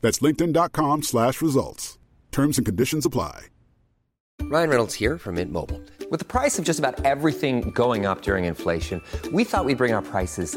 That's linkedin.com slash results. Terms and conditions apply. Ryan Reynolds here from Mint Mobile. With the price of just about everything going up during inflation, we thought we'd bring our prices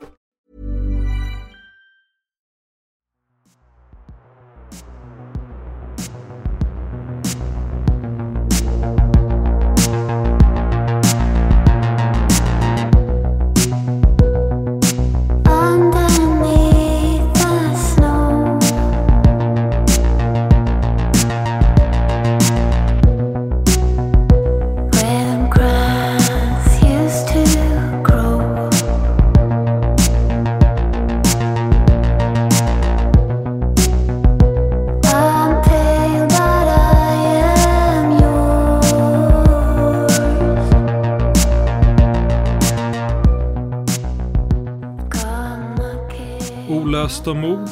Olösta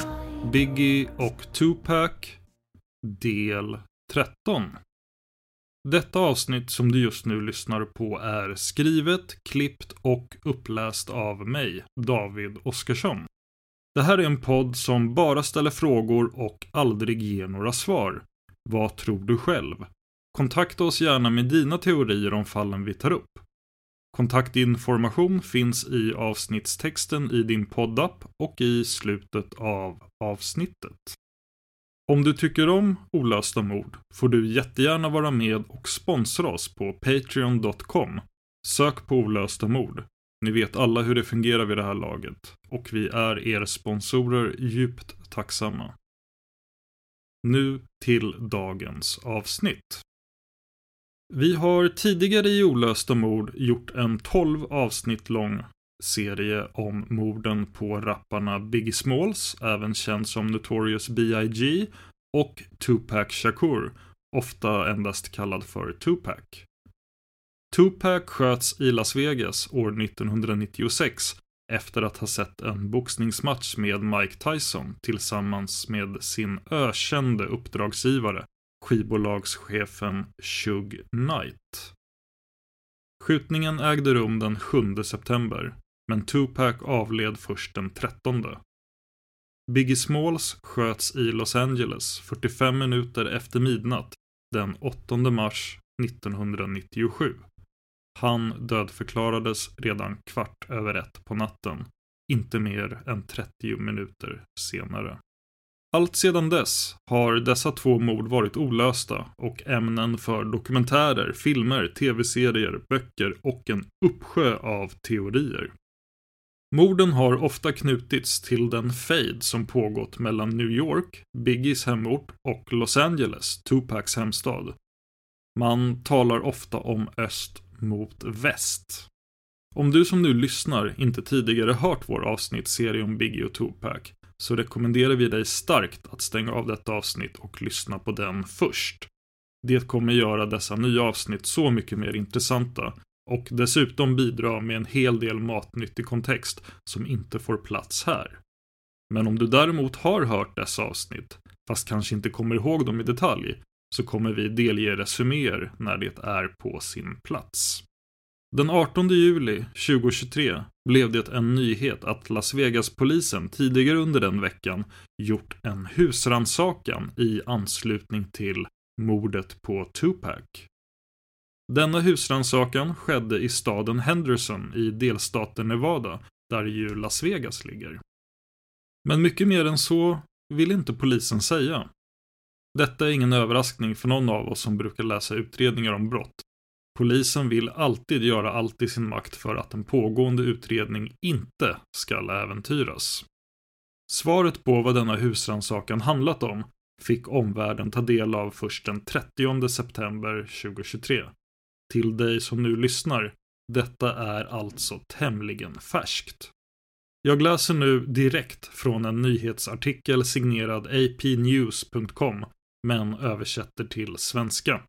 Biggie och Tupac, del 13. Detta avsnitt som du just nu lyssnar på är skrivet, klippt och uppläst av mig, David Oskarsson. Det här är en podd som bara ställer frågor och aldrig ger några svar. Vad tror du själv? Kontakta oss gärna med dina teorier om fallen vi tar upp. Kontaktinformation finns i avsnittstexten i din poddapp och i slutet av avsnittet. Om du tycker om olösta mord får du jättegärna vara med och sponsra oss på Patreon.com. Sök på olösta mord. Ni vet alla hur det fungerar vid det här laget och vi är er sponsorer djupt tacksamma. Nu till dagens avsnitt. Vi har tidigare i Olösta mord gjort en 12 avsnitt lång serie om morden på rapparna Biggie Smalls, även känd som Notorious B.I.G. och Tupac Shakur, ofta endast kallad för Tupac. Tupac sköts i Las Vegas år 1996 efter att ha sett en boxningsmatch med Mike Tyson tillsammans med sin ökände uppdragsgivare, skivbolagschefen Shug Knight. Skjutningen ägde rum den 7 september, men Tupac avled först den 13. Biggie Smalls sköts i Los Angeles 45 minuter efter midnatt den 8 mars 1997. Han dödförklarades redan kvart över ett på natten inte mer än 30 minuter senare. Allt sedan dess har dessa två mord varit olösta och ämnen för dokumentärer, filmer, tv-serier, böcker och en uppsjö av teorier. Morden har ofta knutits till den fejd som pågått mellan New York, Biggies hemort, och Los Angeles, Tupacs hemstad. Man talar ofta om öst mot väst. Om du som nu lyssnar inte tidigare hört vår avsnittsserie om Biggie och Tupac så rekommenderar vi dig starkt att stänga av detta avsnitt och lyssna på den först. Det kommer göra dessa nya avsnitt så mycket mer intressanta och dessutom bidra med en hel del matnyttig kontext som inte får plats här. Men om du däremot har hört dessa avsnitt, fast kanske inte kommer ihåg dem i detalj, så kommer vi delge resuméer när det är på sin plats. Den 18 juli 2023 blev det en nyhet att Las Vegas-polisen tidigare under den veckan gjort en husrannsakan i anslutning till mordet på Tupac. Denna husrannsakan skedde i staden Henderson i delstaten Nevada, där ju Las Vegas ligger. Men mycket mer än så vill inte polisen säga. Detta är ingen överraskning för någon av oss som brukar läsa utredningar om brott. Polisen vill alltid göra allt i sin makt för att en pågående utredning inte skall äventyras. Svaret på vad denna husrannsakan handlat om fick omvärlden ta del av först den 30 september 2023. Till dig som nu lyssnar, detta är alltså tämligen färskt. Jag läser nu direkt från en nyhetsartikel signerad apnews.com, men översätter till svenska.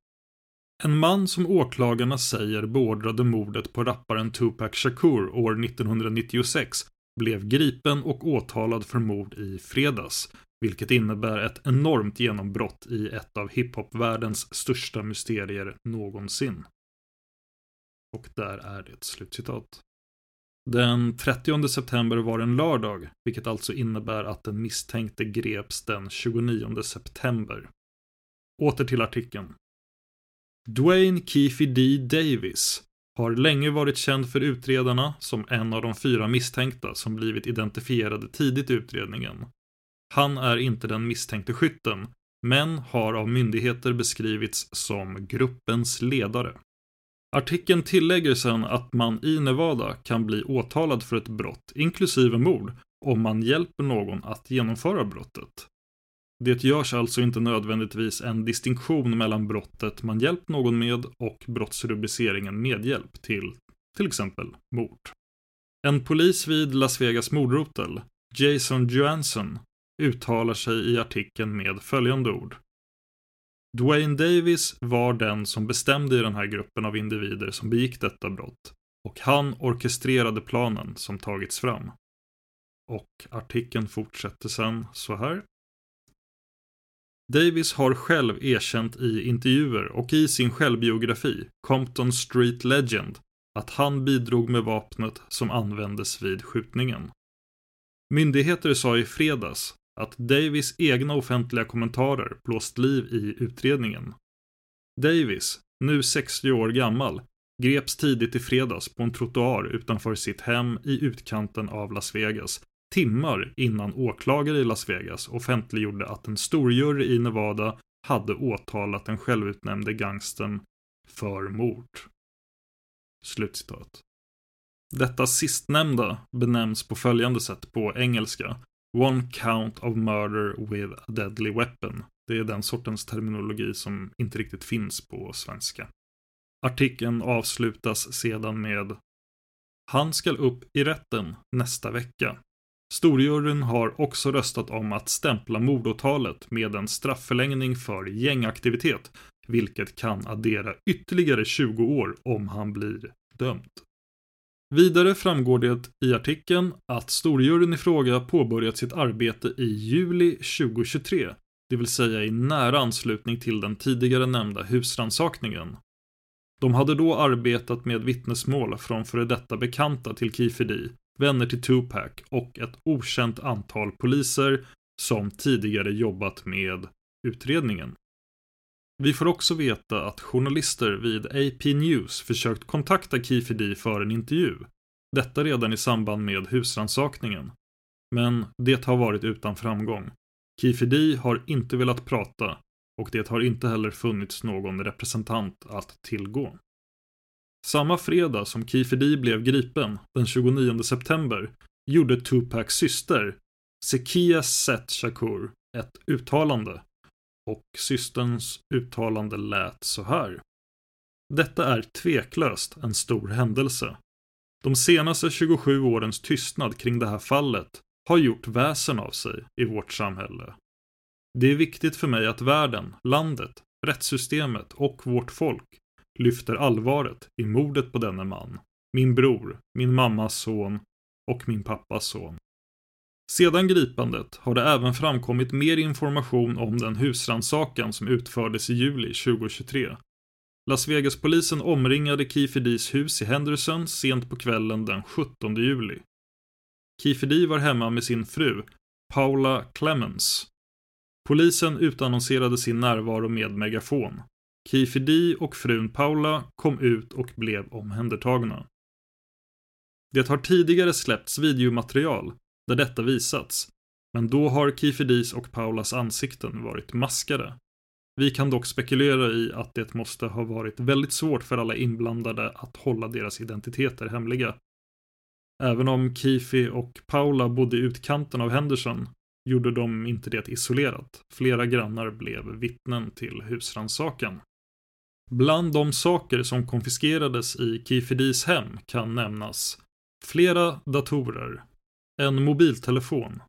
En man som åklagarna säger beordrade mordet på rapparen Tupac Shakur år 1996 blev gripen och åtalad för mord i fredags, vilket innebär ett enormt genombrott i ett av hiphopvärldens största mysterier någonsin. Och där är det slutcitat. Den 30 september var en lördag, vilket alltså innebär att den misstänkte greps den 29 september. Åter till artikeln. Dwayne Keefe D. Davis har länge varit känd för utredarna som en av de fyra misstänkta som blivit identifierade tidigt i utredningen. Han är inte den misstänkte skytten, men har av myndigheter beskrivits som gruppens ledare. Artikeln tillägger sen att man i Nevada kan bli åtalad för ett brott, inklusive mord, om man hjälper någon att genomföra brottet. Det görs alltså inte nödvändigtvis en distinktion mellan brottet man hjälpt någon med och brottsrubriceringen medhjälp till till exempel mord. En polis vid Las Vegas mordrotel, Jason Johansson, uttalar sig i artikeln med följande ord. Dwayne Davis var den som bestämde i den här gruppen av individer som begick detta brott och han orkestrerade planen som tagits fram. Och artikeln fortsätter sen så här. Davis har själv erkänt i intervjuer och i sin självbiografi, Compton Street Legend, att han bidrog med vapnet som användes vid skjutningen. Myndigheter sa i fredags att Davis egna offentliga kommentarer blåst liv i utredningen. Davis, nu 60 år gammal, greps tidigt i fredags på en trottoar utanför sitt hem i utkanten av Las Vegas timmar innan åklagare i Las Vegas offentliggjorde att en storjury i Nevada hade åtalat den självutnämnde gangsten för mord. Slutcitat. Detta sistnämnda benämns på följande sätt på engelska. One count of murder with a deadly weapon. Det är den sortens terminologi som inte riktigt finns på svenska. Artikeln avslutas sedan med Han skall upp i rätten nästa vecka. Storjuryn har också röstat om att stämpla mordåtalet med en strafförlängning för gängaktivitet, vilket kan addera ytterligare 20 år om han blir dömd. Vidare framgår det i artikeln att storjuryn i fråga påbörjat sitt arbete i juli 2023, det vill säga i nära anslutning till den tidigare nämnda husransakningen. De hade då arbetat med vittnesmål från före detta bekanta till Kifedi vänner till Tupac och ett okänt antal poliser som tidigare jobbat med utredningen. Vi får också veta att journalister vid AP News försökt kontakta Keefe för en intervju, Detta redan i samband med husransakningen. Men det har varit utan framgång. Kifidi D har inte velat prata och det har inte heller funnits någon representant att tillgå. Samma fredag som Kiefer D blev gripen, den 29 september, gjorde Tupacs syster, Sekia Set Shakur, ett uttalande. Och systerns uttalande lät så här. Detta är tveklöst en stor händelse. De senaste 27 årens tystnad kring det här fallet har gjort väsen av sig i vårt samhälle. Det är viktigt för mig att världen, landet, rättssystemet och vårt folk lyfter allvaret i mordet på denne man, min bror, min mammas son och min pappas son. Sedan gripandet har det även framkommit mer information om den husrannsakan som utfördes i juli 2023. Las Vegas-polisen omringade Kiefer hus i Henderson sent på kvällen den 17 juli. Kiefer var hemma med sin fru, Paula Clemens. Polisen utannonserade sin närvaro med megafon. Kifidi D och frun Paula kom ut och blev omhändertagna. Det har tidigare släppts videomaterial där detta visats, men då har Kifidis och Paulas ansikten varit maskade. Vi kan dock spekulera i att det måste ha varit väldigt svårt för alla inblandade att hålla deras identiteter hemliga. Även om Kifi och Paula bodde i utkanten av Henderson gjorde de inte det isolerat. Flera grannar blev vittnen till husrannsakan. Bland de saker som konfiskerades i Kifidis hem kan nämnas flera datorer, en mobiltelefon,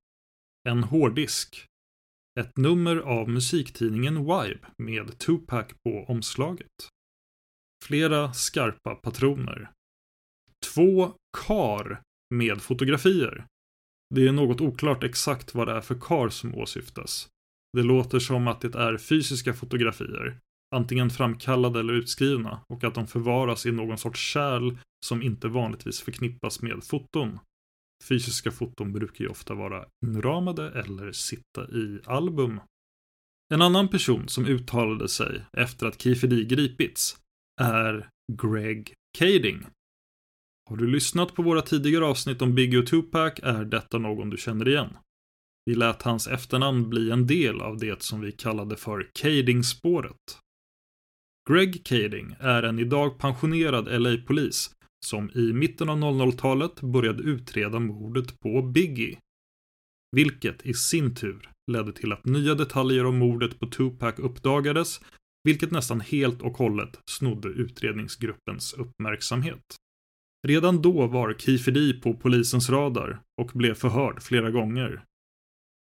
en hårddisk, ett nummer av musiktidningen Vibe med Tupac på omslaget, flera skarpa patroner, två kar med fotografier. Det är något oklart exakt vad det är för kar som åsyftas. Det låter som att det är fysiska fotografier, antingen framkallade eller utskrivna, och att de förvaras i någon sorts kärl som inte vanligtvis förknippas med foton. Fysiska foton brukar ju ofta vara inramade eller sitta i album. En annan person som uttalade sig efter att Kifedi gripits är Greg Kading. Har du lyssnat på våra tidigare avsnitt om Biggie och Tupac är detta någon du känner igen. Vi lät hans efternamn bli en del av det som vi kallade för Kading-spåret. Greg Kading är en idag pensionerad LA-polis som i mitten av 00-talet började utreda mordet på Biggie. Vilket i sin tur ledde till att nya detaljer om mordet på Tupac uppdagades, vilket nästan helt och hållet snodde utredningsgruppens uppmärksamhet. Redan då var Kifedi på polisens radar och blev förhörd flera gånger.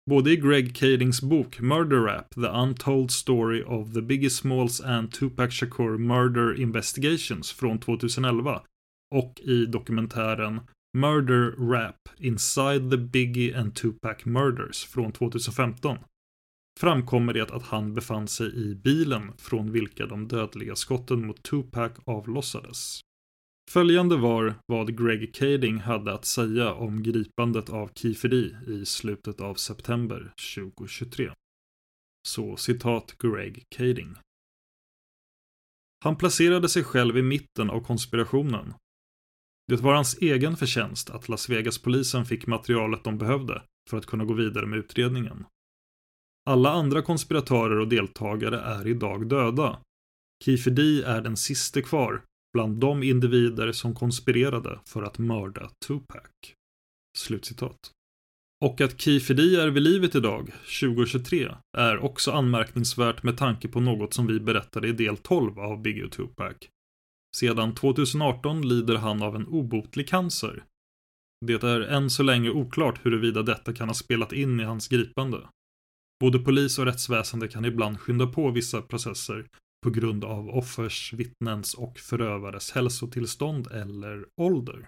Både i Greg Kadings bok Murder Rap, The Untold Story of the Biggie Smalls and Tupac Shakur Murder Investigations från 2011 och i dokumentären Murder Rap Inside the Biggie and Tupac Murders från 2015 framkommer det att han befann sig i bilen från vilka de dödliga skotten mot Tupac avlossades. Följande var vad Greg Kading hade att säga om gripandet av Kiferi i slutet av september 2023. Så citat Greg Kading. Han placerade sig själv i mitten av konspirationen. Det var hans egen förtjänst att Las Vegas-polisen fick materialet de behövde för att kunna gå vidare med utredningen. Alla andra konspiratörer och deltagare är idag döda. Kiefer är den siste kvar bland de individer som konspirerade för att mörda Tupac. Slutcitat. Och att Kifedi är vid livet idag, 2023, är också anmärkningsvärt med tanke på något som vi berättade i del 12 av Biggie och Tupac. Sedan 2018 lider han av en obotlig cancer. Det är än så länge oklart huruvida detta kan ha spelat in i hans gripande. Både polis och rättsväsende kan ibland skynda på vissa processer på grund av offers, vittnens och förövares hälsotillstånd eller ålder.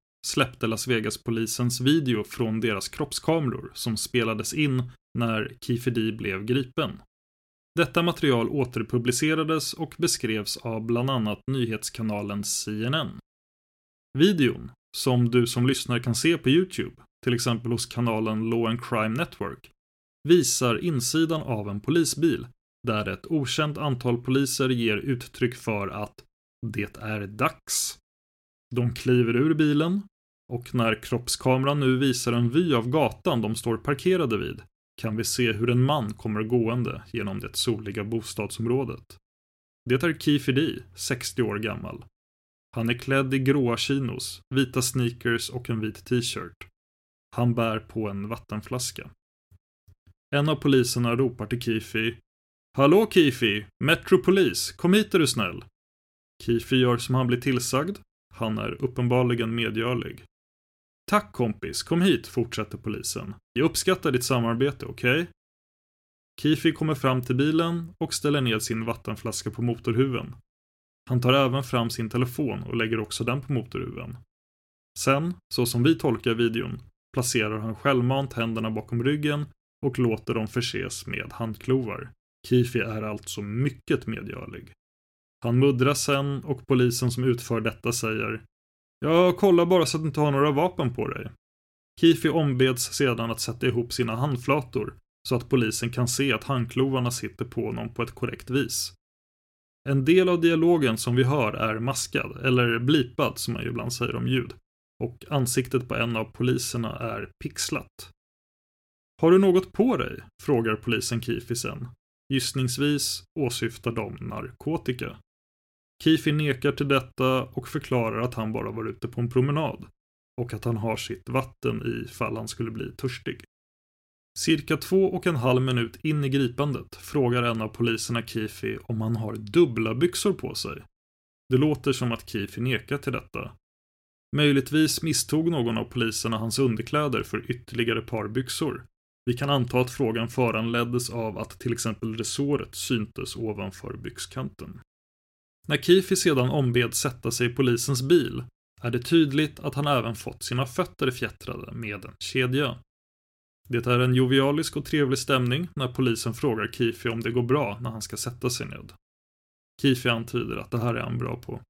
släppte Las Vegas-polisens video från deras kroppskameror som spelades in när Kiefer D blev gripen. Detta material återpublicerades och beskrevs av bland annat nyhetskanalen CNN. Videon, som du som lyssnar kan se på Youtube, till exempel hos kanalen Law and Crime Network, visar insidan av en polisbil där ett okänt antal poliser ger uttryck för att det är dags. De kliver ur bilen och när kroppskameran nu visar en vy av gatan de står parkerade vid kan vi se hur en man kommer gående genom det soliga bostadsområdet. Det är Kiefer D, 60 år gammal. Han är klädd i gråa chinos, vita sneakers och en vit t-shirt. Han bär på en vattenflaska. En av poliserna ropar till Kifi. Hallå Kifi! Metropolis, kom hit är du snäll! Kifi gör som han blir tillsagd. Han är uppenbarligen medgörlig. Tack kompis, kom hit, fortsätter polisen. Jag uppskattar ditt samarbete, okej? Okay? Kifi kommer fram till bilen och ställer ned sin vattenflaska på motorhuven. Han tar även fram sin telefon och lägger också den på motorhuven. Sen, så som vi tolkar videon, placerar han självmant händerna bakom ryggen och låter dem förses med handklovar. Kifi är alltså mycket medgörlig. Han muddrar sen och polisen som utför detta säger “Jag kollar bara så att du inte har några vapen på dig. Kifi ombeds sedan att sätta ihop sina handflator så att polisen kan se att handklovarna sitter på honom på ett korrekt vis. En del av dialogen som vi hör är maskad, eller blipad som man ju ibland säger om ljud, och ansiktet på en av poliserna är pixlat. Har du något på dig? frågar polisen Kifi sen. Gissningsvis åsyftar de narkotika. Kifi nekar till detta och förklarar att han bara var ute på en promenad och att han har sitt vatten ifall han skulle bli törstig. Cirka två och en halv minut in i gripandet frågar en av poliserna Kifi om han har dubbla byxor på sig. Det låter som att Kifi nekar till detta. Möjligtvis misstog någon av poliserna hans underkläder för ytterligare par byxor Vi kan anta att frågan föranleddes av att till exempel resåret syntes ovanför byxkanten. När Kifi sedan ombeds sätta sig i polisens bil är det tydligt att han även fått sina fötter fjättrade med en kedja. Det är en jovialisk och trevlig stämning när polisen frågar Kifi om det går bra när han ska sätta sig ned. Kifi antyder att det här är han bra på.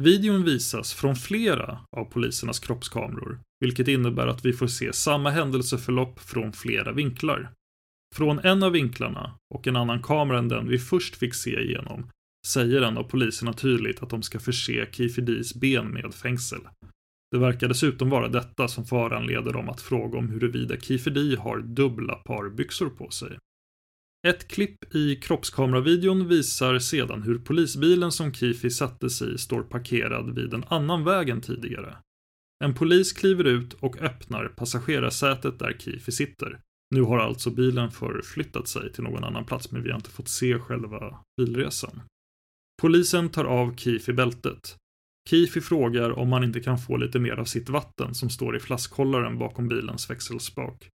Videon visas från flera av polisernas kroppskameror, vilket innebär att vi får se samma händelseförlopp från flera vinklar. Från en av vinklarna och en annan kamera än den vi först fick se igenom säger en av poliserna tydligt att de ska förse Kifidis ben med fängsel. Det verkar dessutom vara detta som föranleder dem att fråga om huruvida Kifidi har dubbla par byxor på sig. Ett klipp i kroppskameravideon visar sedan hur polisbilen som Kifi satte sig i står parkerad vid en annan väg än tidigare. En polis kliver ut och öppnar passagerarsätet där Kifi sitter. Nu har alltså bilen förflyttat sig till någon annan plats men vi har inte fått se själva bilresan. Polisen tar av Kifi bältet. Kifi frågar om man inte kan få lite mer av sitt vatten som står i flaskhållaren bakom bilens växelspak.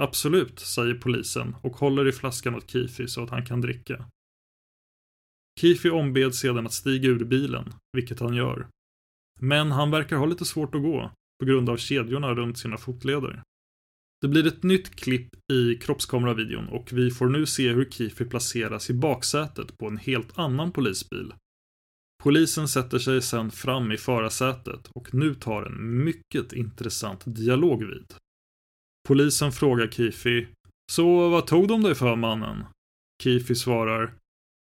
Absolut, säger polisen och håller i flaskan åt Kifi så att han kan dricka. Kifi ombeds sedan att stiga ur bilen, vilket han gör. Men han verkar ha lite svårt att gå, på grund av kedjorna runt sina fotleder. Det blir ett nytt klipp i kroppskameravideon och vi får nu se hur Kifi placeras i baksätet på en helt annan polisbil. Polisen sätter sig sedan fram i förarsätet och nu tar en mycket intressant dialog vid. Polisen frågar Kifi Så vad tog de dig för mannen? Kifi svarar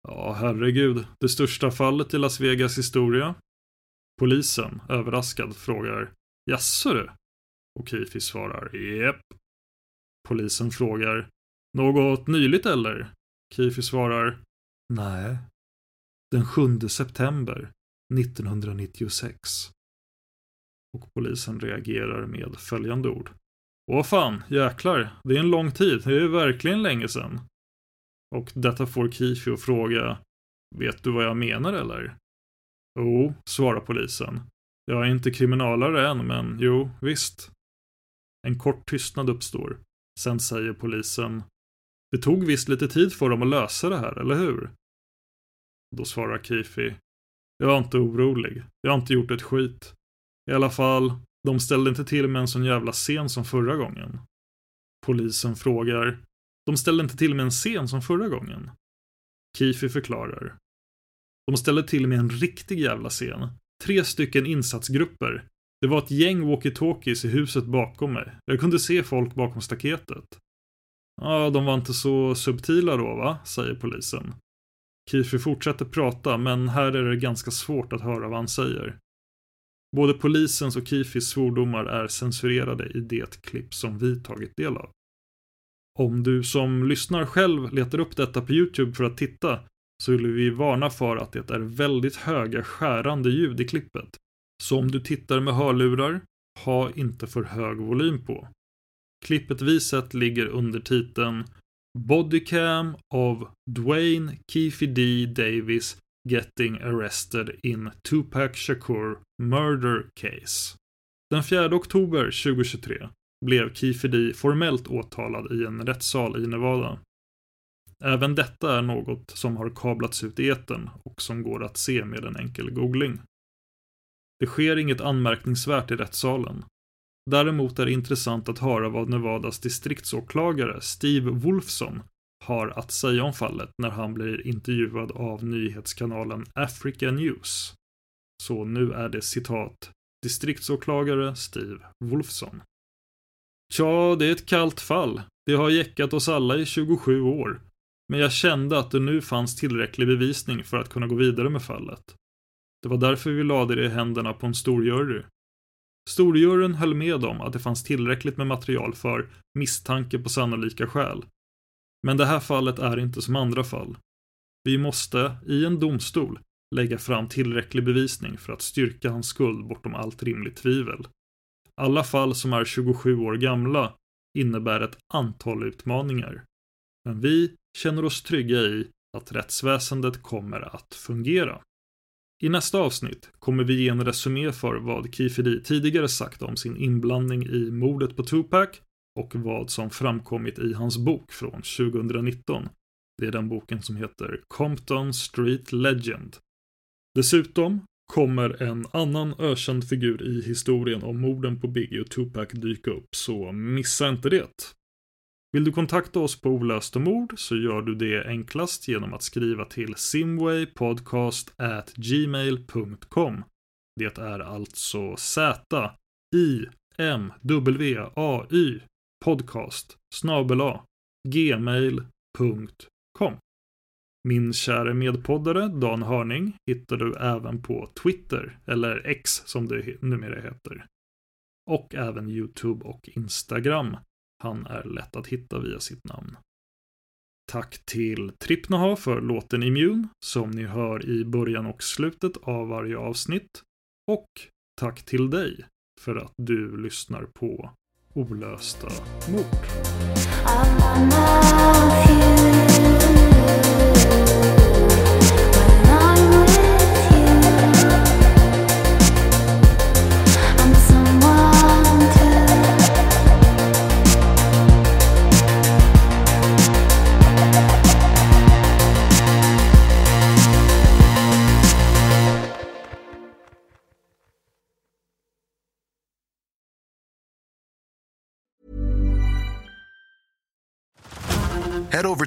Ja, herregud, det största fallet i Las Vegas historia. Polisen, överraskad, frågar Jaså du? Och Kifi svarar Jep. Polisen frågar Något nyligt eller? Kifi svarar Nej. Den 7 september 1996. Och polisen reagerar med följande ord. Åh fan, jäklar, det är en lång tid, det är verkligen länge sedan. Och detta får Kifi att fråga, vet du vad jag menar eller? Jo, svarar polisen. Jag är inte kriminalare än, men jo, visst. En kort tystnad uppstår. Sen säger polisen, det tog visst lite tid för dem att lösa det här, eller hur? Då svarar Kifi, jag är inte orolig. Jag har inte gjort ett skit. I alla fall, de ställde inte till med en sån jävla scen som förra gången. Polisen frågar. De ställde inte till med en scen som förra gången. Kifi förklarar. De ställde till med en riktig jävla scen. Tre stycken insatsgrupper. Det var ett gäng walkie-talkies i huset bakom mig. Jag kunde se folk bakom staketet. Ja, de var inte så subtila då va, säger polisen. Kifi fortsätter prata, men här är det ganska svårt att höra vad han säger. Både polisens och Kifis svordomar är censurerade i det klipp som vi tagit del av. Om du som lyssnar själv letar upp detta på YouTube för att titta så vill vi varna för att det är väldigt höga skärande ljud i klippet. Så om du tittar med hörlurar, ha inte för hög volym på. Klippet vi sett ligger under titeln Bodycam of Dwayne Keefe D. Davis getting arrested in Tupac Shakur murder case. Den 4 oktober 2023 blev Keefe formellt åtalad i en rättssal i Nevada. Även detta är något som har kablats ut i etern och som går att se med en enkel googling. Det sker inget anmärkningsvärt i rättssalen. Däremot är det intressant att höra vad Nevadas distriktsåklagare Steve Wolfson har att säga om fallet när han blir intervjuad av nyhetskanalen Africa News. Så nu är det citat distriktsåklagare Steve Wolfson. Tja, det är ett kallt fall. Det har jäckat oss alla i 27 år. Men jag kände att det nu fanns tillräcklig bevisning för att kunna gå vidare med fallet. Det var därför vi lade det i händerna på en storjury. Storjuryn höll med om att det fanns tillräckligt med material för misstanke på sannolika skäl men det här fallet är inte som andra fall. Vi måste, i en domstol, lägga fram tillräcklig bevisning för att styrka hans skuld bortom allt rimligt tvivel. Alla fall som är 27 år gamla innebär ett antal utmaningar. Men vi känner oss trygga i att rättsväsendet kommer att fungera. I nästa avsnitt kommer vi ge en resumé för vad Kifidi tidigare sagt om sin inblandning i mordet på Tupac och vad som framkommit i hans bok från 2019. Det är den boken som heter Compton Street Legend. Dessutom kommer en annan ökänd figur i historien om morden på Biggie och Tupac dyka upp, så missa inte det. Vill du kontakta oss på Olösta mord så gör du det enklast genom att skriva till simwaypodcast@gmail.com. Det är alltså Z I M W A Y podcast snabela gmail.com. Min kära medpoddare Dan Hörning hittar du även på Twitter, eller X som det numera heter. Och även YouTube och Instagram. Han är lätt att hitta via sitt namn. Tack till Trippnaha för låten Immune, som ni hör i början och slutet av varje avsnitt. Och tack till dig för att du lyssnar på Olösta mord.